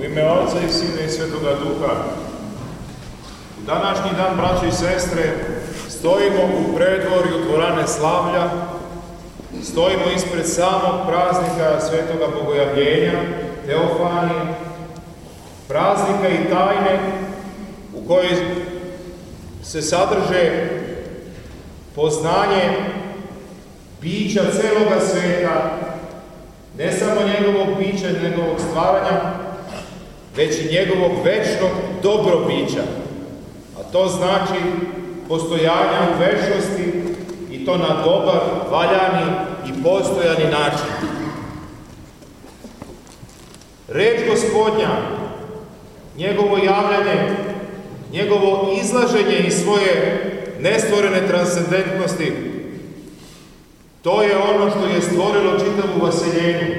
U ime Oca i Sina i Svetoga Duha. U današnji dan, braći i sestre, stojimo u predvorju dvorane Slavlja, stojimo ispred samog praznika Svetoga Bogojavljenja, Teofanije, praznika i tajne u kojoj se sadrže poznanje bića celoga sveta, ne samo njegovog bića njegovog stvaranja, već i njegovog večnog dobrobića. A to znači postojanja u večnosti i to na dobar, valjani i postojani način. Reč gospodnja, njegovo javljanje, njegovo izlaženje iz svoje nestvorene transcendentnosti, to je ono što je stvorilo čitavu vaseljenju.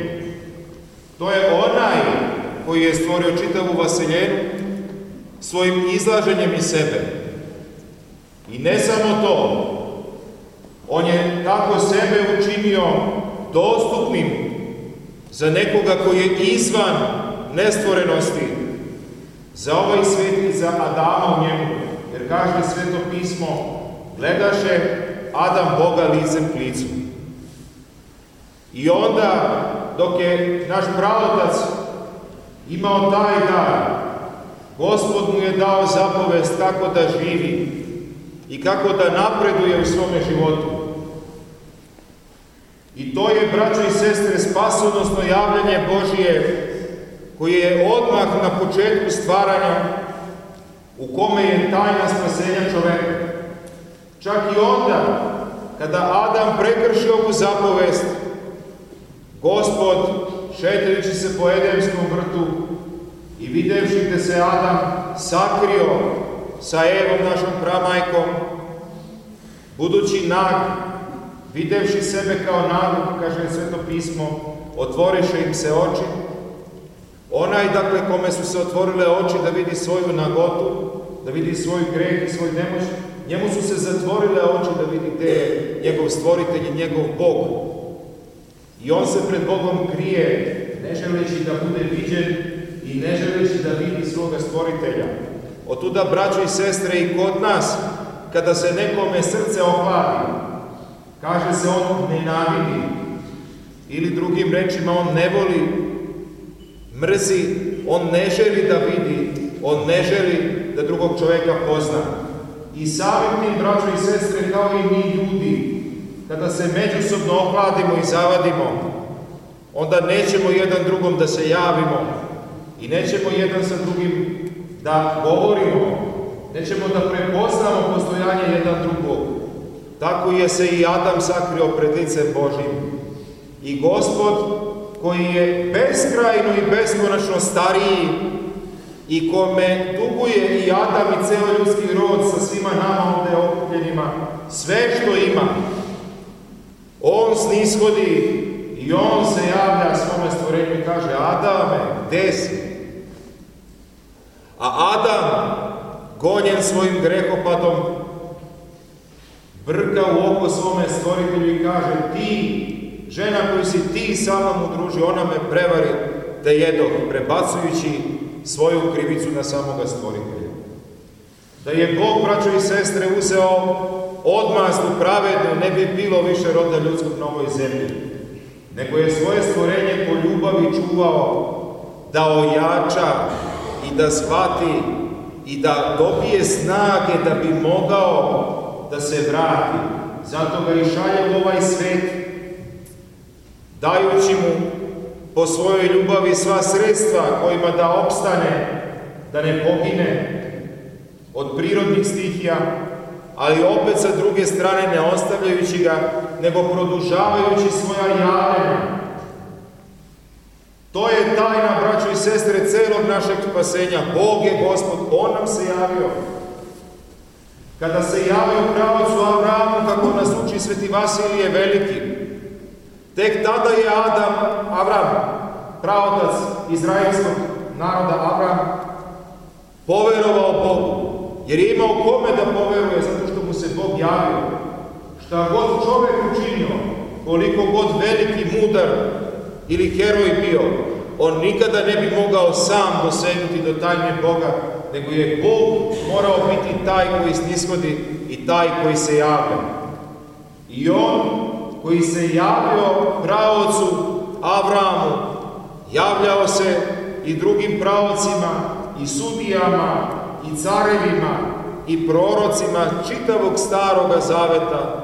To je onaj koji je stvorio čitavu vaseljenu svojim izlaženjem iz sebe. I ne samo to, on je tako sebe učinio dostupnim za nekoga koji je izvan nestvorenosti, za ovaj svet i za Adama u njemu. Jer kaže sveto pismo, gledaše Adam Boga licem k licu. I onda, dok je naš pravotac imao taj dar, Gospod mu je dao zapovest kako da živi i kako da napreduje u svome životu. I to je, braćo i sestre, spasonosno javljanje Božije, koje je odmah na početku stvaranja, u kome je tajna spasenja čoveka. Čak i onda, kada Adam prekrši ovu zapovest, Gospod, šetajući se po Edemskom vrtu videvši da se Adam sakrio sa Evom, našom pramajkom, budući nag, videvši sebe kao nagog, kaže Sveto pismo, otvoriše im se oči. Onaj, dakle, kome su se otvorile oči da vidi svoju nagotu, da vidi svoj greh i svoj nemoć, njemu su se zatvorile oči da vidi gde je njegov stvoritelj i njegov Bog. I on se pred Bogom krije, ne želeći da bude viđen i ne želeći da vidi svoga stvoritelja. Otuda, braćo i sestre, i kod nas, kada se nekome srce ohladi, kaže se on nenavidi, ili drugim rečima on ne voli, mrzi, on ne želi da vidi, on ne želi da drugog čoveka pozna. I samim tim, braćo i sestre, kao i mi ljudi, kada se međusobno ohladimo i zavadimo, onda nećemo jedan drugom da se javimo i nećemo jedan sa drugim da govorimo, nećemo da prepoznamo postojanje jedan drugog. Tako je se i Adam sakrio pred licem Božim. I Gospod, koji je beskrajno i beskonačno stariji i kome duguje i Adam i ceo ljudski rod sa svima nama ovde okupljenima, sve što ima, On snishodi i On se javlja svome stvorenju i kaže Adame, gde si? A Adam, gonjen svojim grehopadom, brka u oko svome stvoritelju i kaže ti, žena koju si ti sa mnom udružio, ona me prevari da jedoh, prebacujući svoju krivicu na samoga stvoritelja. Da je Bog, braćo i sestre, uzeo odmazdu pravednu, ne bi bilo više roda ljudskog na ovoj zemlji, nego je svoje stvorenje po ljubavi čuvao da ojača i da shvati i da dobije snage da bi mogao da se vrati. Zato ga i šalje u ovaj svet, dajući mu po svojoj ljubavi sva sredstva kojima da opstane, da ne pogine od prirodnih stihija, ali opet sa druge strane ne ostavljajući ga, nego produžavajući svoja javljenja. To je tajna, braćo i sestre, celog našeg spasenja. Bog je Gospod, On nam se javio. Kada se javio pravacu Avramu, kako nas uči sveti Vasilije Veliki, tek tada je Adam, Avram, pravotac izraelskog naroda Avram, poverovao Bogu, jer je imao kome da poveruje, mu se Bog javio. Šta god čovek učinio, koliko god veliki, mudar ili heroj bio, on nikada ne bi mogao sam dosegnuti do tajne Boga, nego je Bog morao biti taj koji snishodi i taj koji se javlja. I on koji se javljao praocu Avramu, javljao se i drugim pravocima, i sudijama, i carevima, i prorocima čitavog staroga zaveta,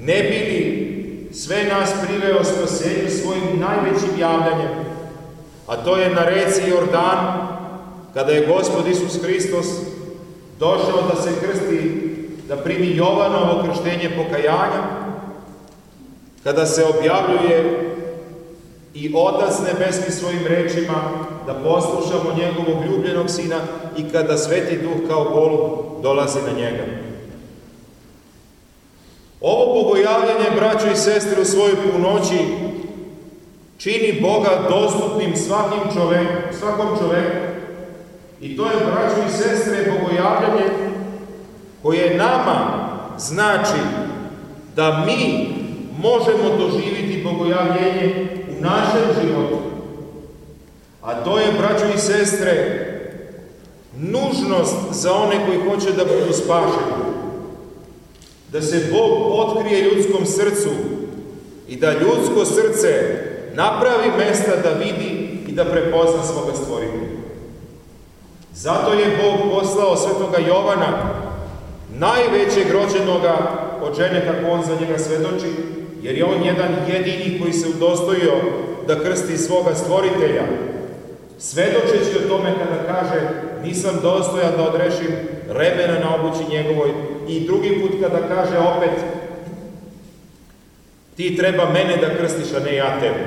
ne bili sve nas priveo spasenju svojim najvećim javljanjem, a to je na reci Jordan, kada je Gospod Isus Hristos došao da se krsti, da primi Jovanovo krštenje pokajanja, kada se objavljuje i Otac Nebeski svojim rečima da poslušamo njegovog ljubljenog Sina i kada Sveti Duh kao golub dolazi na njega. Ovo bogojavljanje, braćo i sestre, u svojoj punoći čini Boga dostupnim svakim čovek, svakom čoveku. I to je, braćo i sestre, bogojavljanje koje nama znači da mi možemo doživiti bogojavljenje našem životu. A to je, braćo i sestre, nužnost za one koji hoće da budu spašeni. Da se Bog otkrije ljudskom srcu i da ljudsko srce napravi mesta da vidi i da prepozna svoga stvoritelja. Zato je Bog poslao svetoga Jovana, najvećeg rođenoga od žene, kako on za njega svedoči, jer je on jedan jedini koji se udostojio da krsti svoga stvoritelja, svedočeći o tome kada kaže nisam dostojan da odrešim remena na obući njegovoj i drugi put kada kaže opet ti treba mene da krstiš, a ne ja tebe.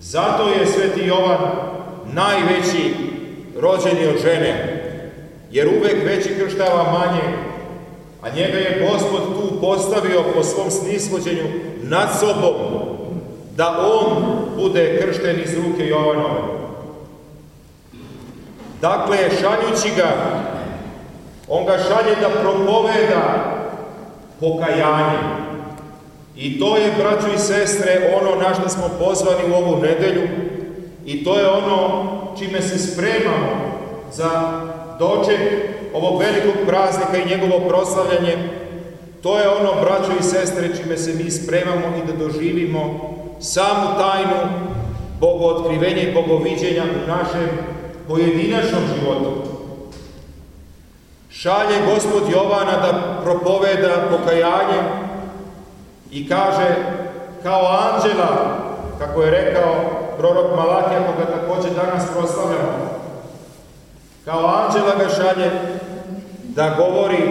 Zato je sveti Jovan najveći rođeni od žene, jer uvek veći krštava manje, a njega je Gospod tu postavio po svom snishođenju nad sobom, da on bude kršten iz ruke Jovanove. Dakle, šaljući ga, on ga šalje da propoveda pokajanje. I to je, braćo i sestre, ono na što smo pozvani u ovu nedelju i to je ono čime se spremamo za doček ovog velikog praznika i njegovo proslavljanje. To je ono, braćo i sestre, čime se mi spremamo i da doživimo samu tajnu bogootkrivenja i bogoviđenja u našem pojedinačnom životu. Šalje gospod Jovana da propoveda pokajanje i kaže kao anđela, kako je rekao prorok Malakija, koga takođe danas proslavljamo, kao anđela ga šalje da govori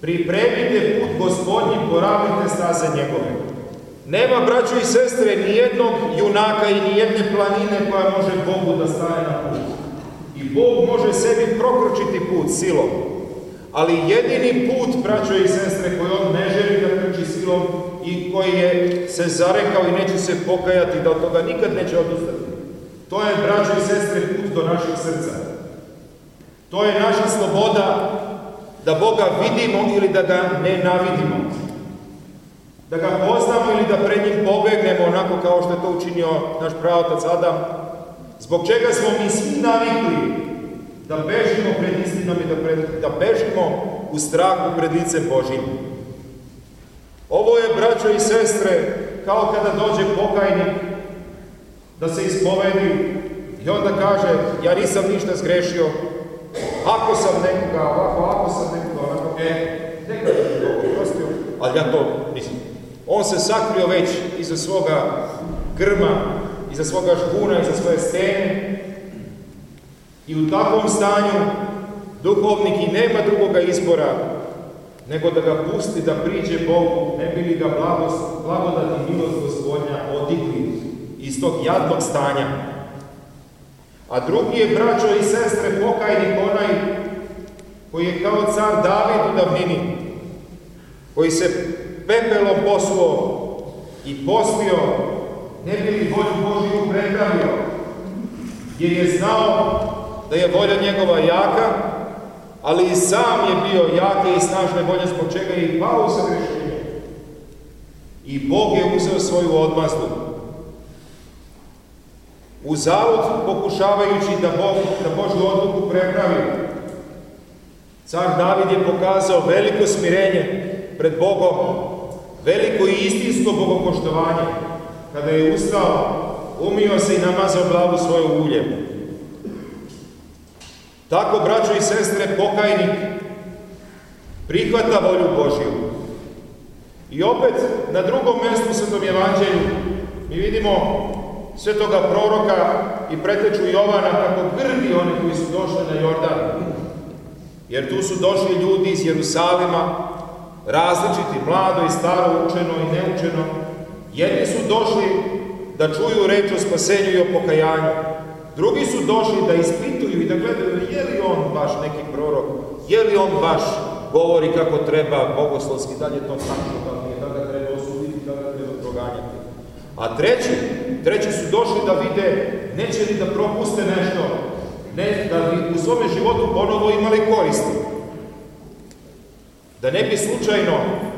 pripremite put gospodnji, poravite staze njegove. Nema, braćo i sestre, ni jednog junaka i ni jedne planine koja može Bogu da staje na put. I Bog može sebi prokročiti put silom. Ali jedini put, braćo i sestre, koji on ne želi da krči silom i koji je se zarekao i neće se pokajati, da od toga nikad neće odustati. To je, braćo i sestre, put do našeg srca. To je naša sloboda da Boga vidimo ili da ga ne navidimo. Da ga poznamo ili da pred njim pobegnemo onako kao što je to učinio naš pravotac Adam. Zbog čega smo mi svi navikli da bežimo pred istinom i da, pred, da bežimo u strahu pred licem Božim. Ovo je, braćo i sestre, kao kada dođe pokajnik da se ispovedi i onda kaže, ja nisam ništa zgrešio, ako sam nekoga ovako, ako sam nekoga onako, e, neka je to oprostio, ali ja to nisam. On se sakrio već iza svoga grma, iza svoga žbuna, iza svoje stene i u takvom stanju duhovnik i nema drugoga izbora nego da ga pusti da priđe Bogu, ne bi li ga blagodat i milost gospodnja odigli iz tog jadnog stanja. A drugi je, braćo i sestre, pokajnik koji je kao car David u davnini, koji se pepelom posuo i postio, ne bi li volju Božiju prepravio, jer je znao da je volja njegova jaka, ali i sam je bio jake i snažne volje, zbog čega je i pao sa grešenjem. I Bog je uzeo svoju odmazdu u zavod pokušavajući da, Bog, da Božu odluku prepravi. Car David je pokazao veliko smirenje pred Bogom, veliko i istinsko bogopoštovanje. Kada je ustao, umio se i namazao glavu svoju uljem. Tako, braćo i sestre, pokajnik prihvata volju Božju. I opet, na drugom mjestu Svetom Evanđelju, mi vidimo svetoga proroka i preteču Jovana kako grdi oni koji su došli na Jordan. Jer tu su došli ljudi iz Jerusalima, različiti, mlado i staro, učeno i neučeno. Jedni su došli da čuju reč o spasenju i o pokajanju. Drugi su došli da ispituju i da gledaju je li on baš neki prorok, je li on baš govori kako treba bogoslovski, da li je to tako, da li je, da ga treba osuditi, da ga treba proganjati. A treći, treći su došli da vide, neće li da propuste nešto, ne, da bi u svome životu ponovo imali koristi. Da ne bi slučajno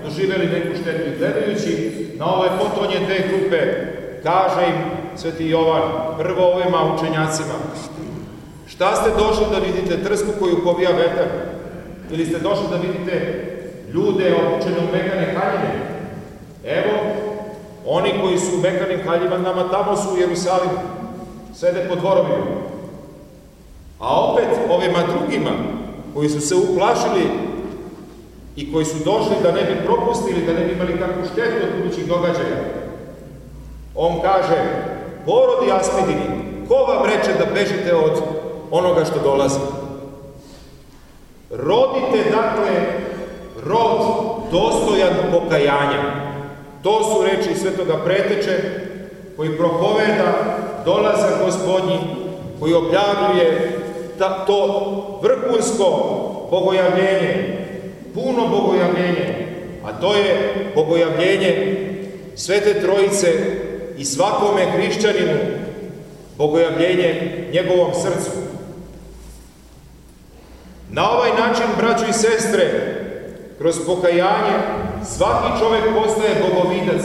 doživjeli neku štetu. Gledajući na ove potonje te grupe, kaže im Sveti Jovan, prvo ovima učenjacima, šta ste došli da vidite trsku koju povija vetar? Ili ste došli da vidite ljude obučene u mekane haljine? Evo, oni koji su u mekanim haljinama, tamo su u Jerusalimu, sede po dvorovima. A opet ovima drugima, koji su se uplašili i koji su došli da ne bi propustili, da ne bi imali kakvu štetu od budućih događaja, on kaže, porodi aspidini, ko vam reče da bežite od onoga što dolazi? Rodite, dakle, rod dostojan pokajanja. To su reči svetoga preteče koji propoveda dolaza gospodnji, koji objavljuje ta, to vrhunsko bogojavljenje, puno bogojavljenje, a to je bogojavljenje Svete Trojice i svakome hrišćaninu bogojavljenje njegovom srcu. Na ovaj način, braćo i sestre, kroz pokajanje, svaki čovjek postaje bogovidac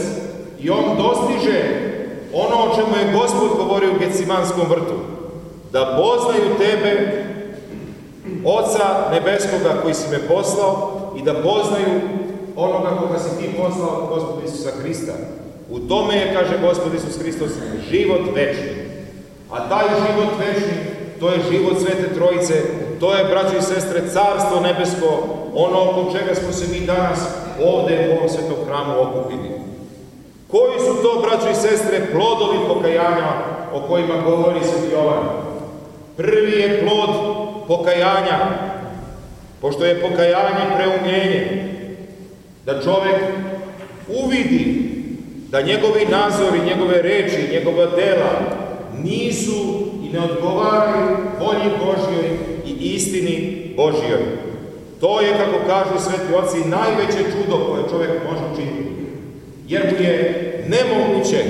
i on dostiže ono o čemu je Gospod govorio u Gecimanskom vrtu, da poznaju tebe, Oca Nebeskoga koji si me poslao i da poznaju onoga koga si ti poslao, Gospod Isusa Hrista. U tome je, kaže Gospod Isus Hristos, život večni. A taj život večni, to je život Svete Trojice, to je, braćo i sestre, carstvo nebesko, ono oko čega smo se mi danas ovdje u ovom svetom hramu okupili. Koji su to, braćo i sestre, plodovi pokajanja o kojima govori Sveti Jovan? Prvi je plod pokajanja, pošto je pokajanje preumljenje, da čovjek uvidi da njegovi nazori, njegove reči, njegova dela nisu i ne odgovaraju volji Božjoj i istini Božjoj. To je, kako kažu sveti oci, najveće čudo koje čovjek može učiniti. Jer mu je nemoguće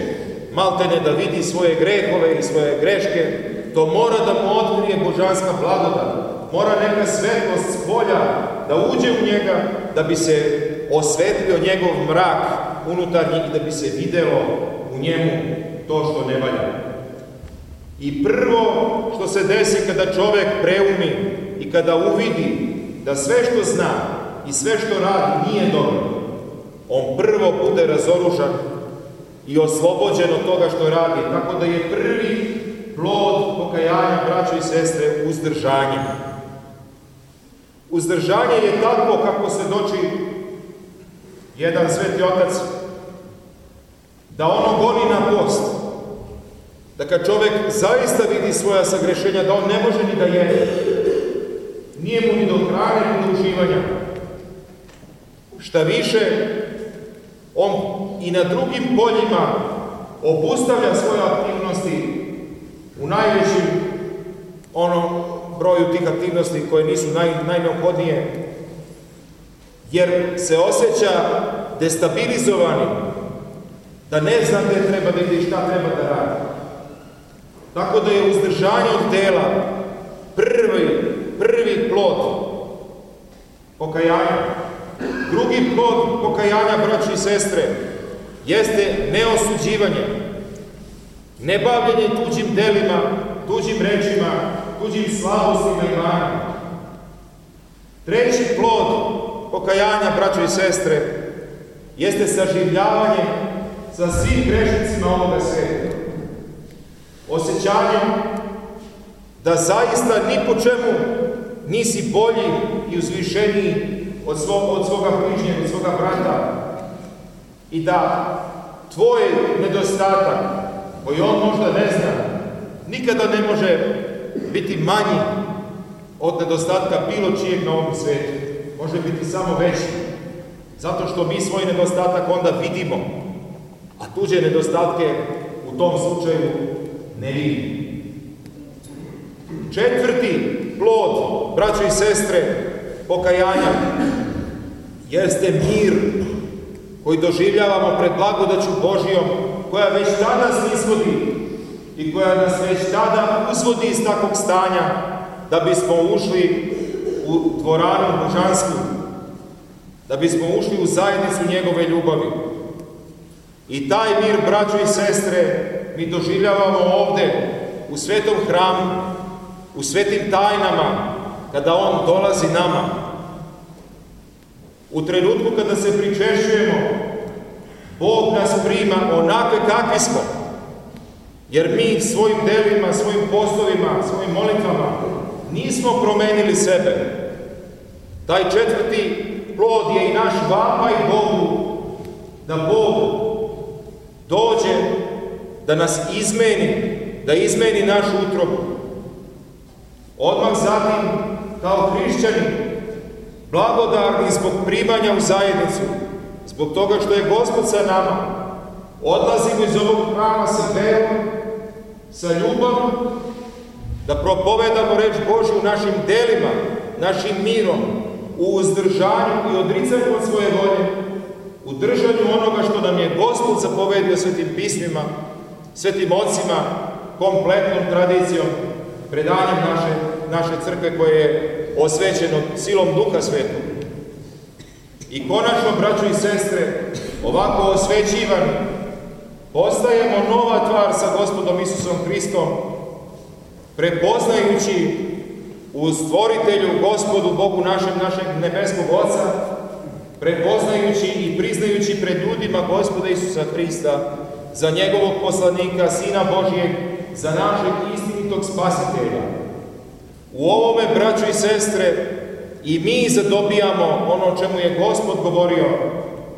maltene da vidi svoje grehove i svoje greške, to mora da mu otkrije božanska blagodat. Mora neka svetlost s polja da uđe u njega, da bi se osvetlio njegov mrak unutarnji i da bi se videlo u njemu to što ne valja. I prvo što se desi kada čovjek preumi i kada uvidi da sve što zna i sve što radi nije dobro, on prvo bude razoružan i oslobođen od toga što radi. Tako da je prvi plod pokajanja, braćo i sestre, uzdržanje. Uzdržanje je tako kako se doči jedan sveti otac, da ono goni na post, da kad čovjek zaista vidi svoja sagrešenja, da on ne može ni da jede, nije mu ni do hrane, ni do uživanja. Šta više, on i na drugim poljima obustavlja svoje aktivnosti u najvećim ono broju tih aktivnosti koje nisu naj, najneophodnije, jer se osjeća destabilizovani, da ne zna gdje treba da ide i šta treba da radi. Tako da je uzdržanje od dela prvi, prvi plod pokajanja. Drugi plod pokajanja, braći i sestre, jeste neosuđivanje. Ne bavljenje tuđim delima, tuđim rečima, tuđim slabostima i manima. Treći plod pokajanja, braćo i sestre, jeste saživljavanje sa svim grešnicima ovoga sveta. Osjećanjem da zaista ni po čemu nisi bolji i uzvišeniji od, svo, od svoga bližnjeg, od svoga brata i da tvoj nedostatak, koji on možda ne zna, nikada ne može biti manji od nedostatka bilo čijeg na ovom svetu. Može biti samo veći. Zato što mi svoj nedostatak onda vidimo, a tuđe nedostatke u tom slučaju ne vidimo. Četvrti plod, braćo i sestre, pokajanja, jeste mir koji doživljavamo pred blagodaću Božijom, koja već tada izvodi i koja nas već tada uzvodi iz takvog stanja, da bismo ušli u dvoranu božansku, da bismo ušli u zajednicu njegove ljubavi. I taj mir, braćo i sestre, mi doživljavamo ovde, u svetom hramu, u svetim tajnama, kada On dolazi nama. U trenutku kada se pričešćujemo, Bog nas prima onakve kakvi smo. Jer mi svojim delima, svojim postovima, svojim molitvama nismo promenili sebe. Taj četvrti plod je i naš vapaj Bogu, da Bog dođe da nas izmeni, da izmeni našu utrobu. Odmah zatim, kao hrišćani, blagodarni zbog primanja u zajednicu, zbog toga što je Gospod sa nama, odlazimo iz ovog hrama sa verom, sa ljubavom, da propovedamo reč Božju u našim delima, našim mirom, u uzdržanju i odricanju od svoje volje, u držanju onoga što nam je Gospod zapovedio svetim pismima, svetim ocima, kompletnom tradicijom, predanjem naše, naše crkve koje je osvećeno silom Duha Svetog. I konačno, braćo i sestre, ovako osvećivani, postajemo nova tvar sa gospodom Isusom Hristom, prepoznajući u stvoritelju, gospodu, Bogu našem, našeg nebeskog Oca, prepoznajući i priznajući pred ljudima gospoda Isusa Hrista za njegovog poslanika, Sina Božijeg, za našeg istinitog spasitelja. U ovome, braćo i sestre, i mi zadobijamo ono o čemu je Gospod govorio,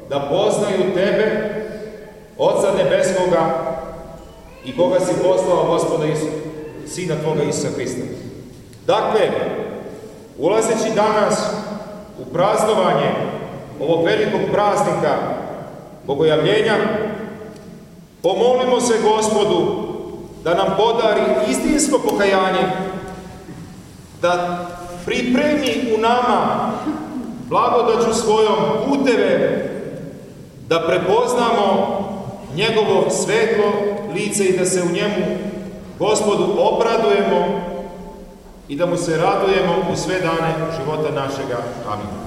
da poznaju Tebe, Oca Nebeskoga i koga si poslao Gospoda Isu, Sina Tvoga Isusa Hrista. Dakle, ulazeći danas u praznovanje ovog velikog praznika Bogojavljenja, pomolimo se Gospodu da nam podari istinsko pokajanje, da pripremi u nama blagodaću svojom puteve, da prepoznamo njegovo svetlo lice i da se u njemu Gospodu obradujemo i da mu se radujemo u sve dane života našega. Amin.